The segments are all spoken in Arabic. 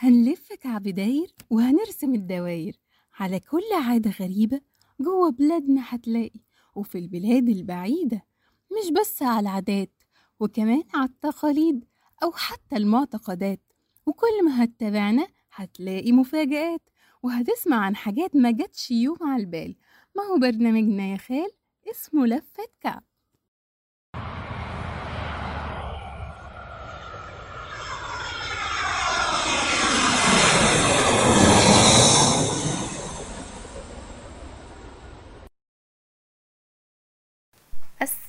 هنلف كعب داير وهنرسم الدواير على كل عادة غريبة جوه بلادنا هتلاقي. وفي البلاد البعيدة مش بس على العادات وكمان على التقاليد أو حتى المعتقدات. وكل ما هتتابعنا هتلاقي مفاجآت وهتسمع عن حاجات ما جاتش يوم على البال. ما هو برنامجنا يا خال؟ اسمه لفة كعب.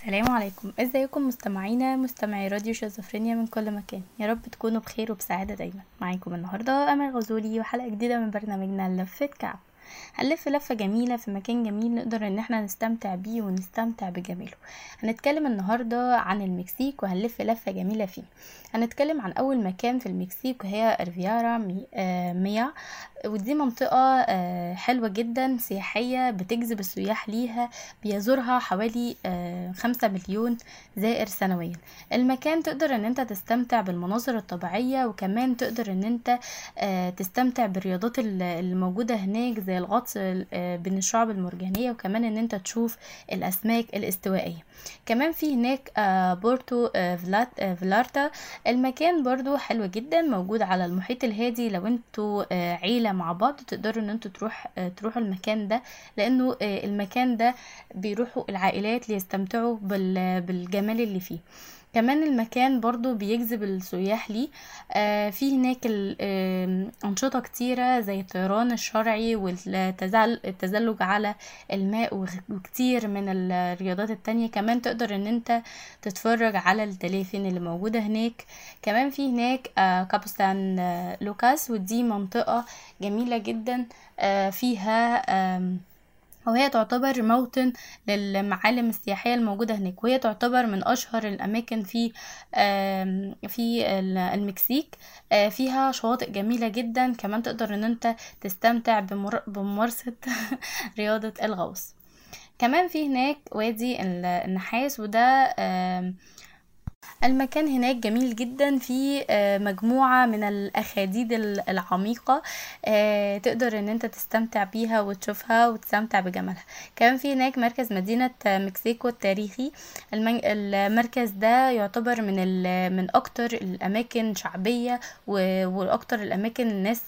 السلام عليكم. ازيكم مستمعينا مستمعي راديو شيزوفرينيا من كل مكان. يا رب تكونوا بخير وبسعادة دايما. معاكم النهارده أمل غزولي وحلقة جديدة من برنامجنا لفه كعب هنلف لفة جميلة في مكان جميل نقدر إن إحنا نستمتع بيه ونستمتع بجماله. هنتكلم النهاردة عن المكسيك وهنلف لفة جميلة فيه. هنتكلم عن أول مكان في المكسيك وهي ريفييرا آه مايا. ودي منطقة آه حلوة جدا سياحية بتجذب السياح ليها بيزورها حوالي آه خمسة مليون زائر سنويا. المكان تقدر إن إنت تستمتع بالمناظر الطبيعية وكمان تقدر إن إنت تستمتع بالرياضات اللي موجودة هناك زي الغطس بين الشعب المرجانية وكمان إن أنت تشوف الأسماك الاستوائية. كمان في هناك بورتو فلارتا. المكان برضو حلو جدا موجود على المحيط الهادي. لو أنتوا عيلة مع بعض تقدروا إن أنتوا تروح تروحوا المكان ده لأنه المكان ده بيروحوا العائلات ليستمتعوا بالجمال اللي فيه. كمان المكان برضو بيجذب السياح ليه. آه في هناك أنشطة كتيرة زي الطيران الشرعي والتزلج على الماء وكتير من الرياضات التانية. كمان تقدر إن أنت تتفرج على الدلافين اللي موجودة هناك. كمان في هناك آه كابستان آه لوكاس ودي منطقة جميلة جدا آه فيها وهي تعتبر موطن للمعالم السياحية الموجودة هناك وهي تعتبر من أشهر الأماكن في في المكسيك. فيها شواطئ جميلة جدا. كمان تقدر إن أنت تستمتع بممارسة رياضة الغوص. كمان في هناك وادي النحاس وده المكان هناك جميل جدا في مجموعة من الأخاديد العميقة تقدر إن أنت تستمتع بيها وتشوفها وتستمتع بجمالها. كمان في هناك مركز مدينة مكسيكو التاريخي. المركز ده يعتبر من من أكتر الأماكن شعبية وأكتر الأماكن الناس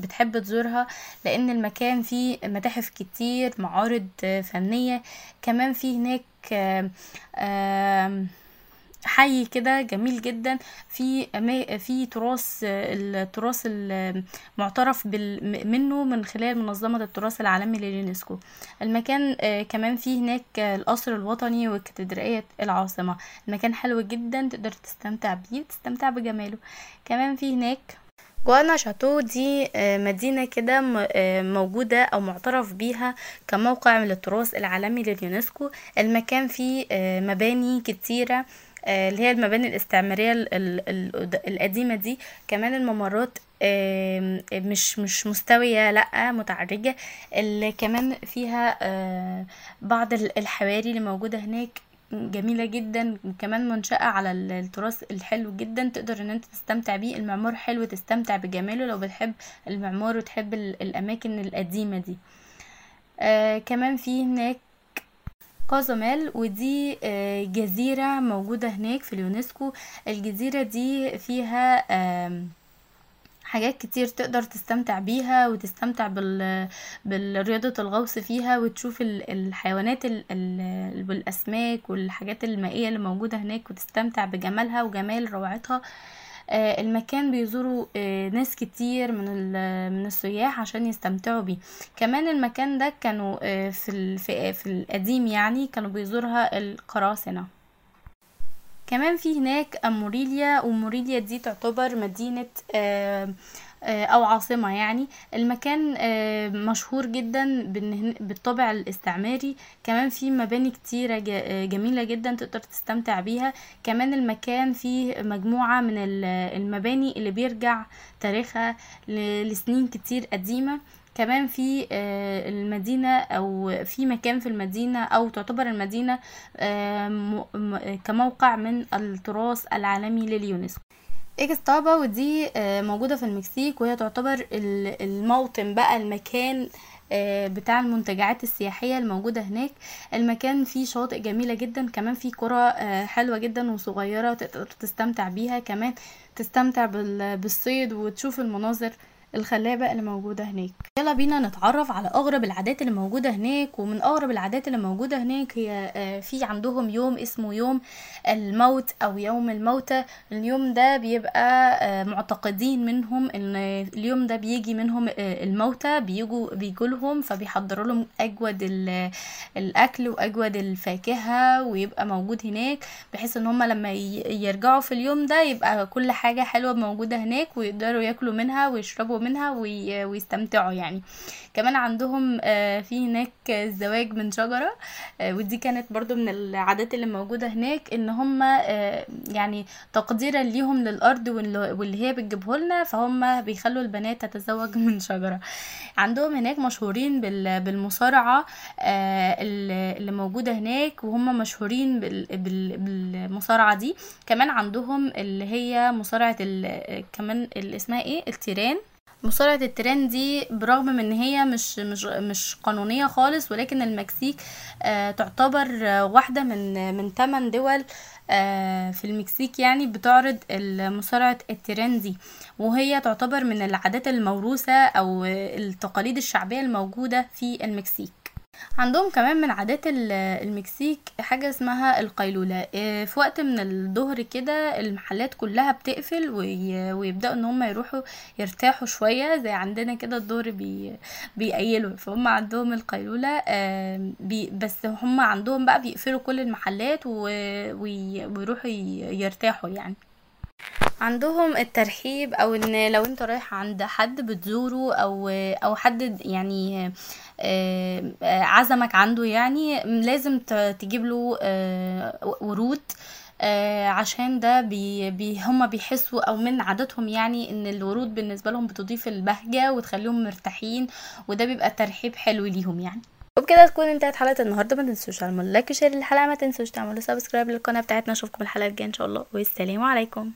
بتحب تزورها لأن المكان فيه متاحف كتير معارض فنية. كمان في هناك حي كده جميل جدا. في في تراث التراث المعترف منه من خلال منظمة التراث العالمي لليونسكو. المكان كمان فيه هناك القصر الوطني وكاتدرائية العاصمة. المكان حلو جدا تقدر تستمتع بيه وتستمتع بجماله. كمان في هناك جواناخواتو دي مدينة كده موجودة أو معترف بيها كموقع للتراث العالمي لليونسكو. المكان فيه مباني كتيرة. اللي هي المباني الاستعمارية القديمة دي. كمان الممرات مش مش مستوية لأ متعرجة. اللي كمان فيها بعض الحواري اللي موجودة هناك جميلة جدا. وكمان منشأة على التراث الحلو جدا تقدر إن أنت تستمتع بيه. المعمار حلو تستمتع بجماله لو بتحب المعمار وتحب الأماكن القديمة دي. آه كمان في هناك كازاميل ودي جزيرة موجودة هناك في اليونسكو. الجزيرة دي فيها حاجات كتير تقدر تستمتع بيها وتستمتع بال... بالرياضة الغوص فيها وتشوف الحيوانات والأسماك والحاجات المائية اللي موجودة هناك وتستمتع بجمالها وجمال روعتها. المكان بيزوروا ناس كتير من من السياح عشان يستمتعوا بيه. كمان المكان ده كانوا في في القديم يعني كانوا بيزورها القراصنة. كمان في هناك موريليا وموريليا دي تعتبر مدينة أو عاصمة يعني. المكان مشهور جدا بالطابع الاستعماري. كمان في مباني كتيرة جميلة جدا تقدر تستمتع بيها. كمان المكان فيه مجموعة من المباني اللي بيرجع تاريخها لسنين كتير قديمة. كمان في المدينة أو في مكان في المدينة أو تعتبر المدينة كموقع من التراث العالمي لليونسكو. اكستابا ودي آه، موجودة في المكسيك وهي تعتبر ال- الموطن بقى المكان آه، بتاع المنتجعات السياحية الموجودة هناك. المكان فيه شواطئ جميلة جدا كمان فيه قرى آه، حلوة جدا وصغيرة تقدر تستمتع بيها. كمان تستمتع بال- بالصيد وتشوف المناظر الخلابة اللي موجودة هناك. يلا بينا نتعرف على أغرب العادات اللي موجودة هناك ومن أغرب العادات اللي موجودة هناك هي آه، في عندهم يوم اسمه يوم الموت أو يوم الموتى اليوم ده بيبقى آه، معتقدين منهم إن اليوم ده بيجي منهم آه، الموتى بيجوا بيجوا لهم فبيحضروا لهم أجود ال- الأكل وأجود الفاكهة ويبقى موجود هناك بحيث إن هم لما يرجعوا في اليوم ده يبقى كل حاجة حلوة موجودة هناك ويقدروا ياكلوا منها ويشربوا منها وي- ويستمتعوا يعني. كمان عندهم آه، في هناك الزواج من شجرة آه، ودي كانت برضو من العادات اللي موجودة هناك إن هم آه، يعني تقديرا ليهم للأرض واللي هي بتجيبه لنا فهم بيخلوا البنات تتزوج من شجرة. عندهم هناك مشهورين بال- بالمصارعة آه، اللي موجودة هناك وهم مشهورين بال- بال- بالمصارعة دي. كمان عندهم اللي هي مصارعة ال- كمان اسمها إيه؟ التيران. مصارعة التيران دي برغم من إن هي مش مش مش قانونية خالص ولكن المكسيك آه تعتبر آه واحدة من من 8 دول آه في المكسيك يعني بتعرض مصارعة التيران دي. وهي تعتبر من العادات الموروثة أو التقاليد الشعبية الموجودة في المكسيك. عندهم كمان من عادات ال- المكسيك حاجة اسمها القيلولة. إيه، في وقت من الظهر كده المحلات كلها بتقفل وي- ويبدأوا إن هم يروحوا يرتاحوا شوية زي عندنا كده الظهر بي بيقيلوا. فهم عندهم القيلولة بي بس هم عندهم بقى بيقفلوا كل المحلات ويروحوا يرتاحوا يعني. عندهم الترحيب أو إن لو أنت رايح عند حد بتزوره أو أو حد يعني آه، عزمك عنده يعني لازم تجيب له آه، ورود آه، عشان ده بي بي هما بيحسوا أو من عاداتهم يعني إن الورود بالنسبة لهم بتضيف البهجة وتخليهم مرتاحين وده بيبقى ترحيب حلو ليهم يعني. وبكده تكون انتهت حلقة النهارده. ما تنسوش تعملوا like و share للحلقة. ما تنسوش تعملوا subscribe للقناة بتاعتنا. أشوفكم الحلقة الجاية إن شاء الله. والسلام عليكم.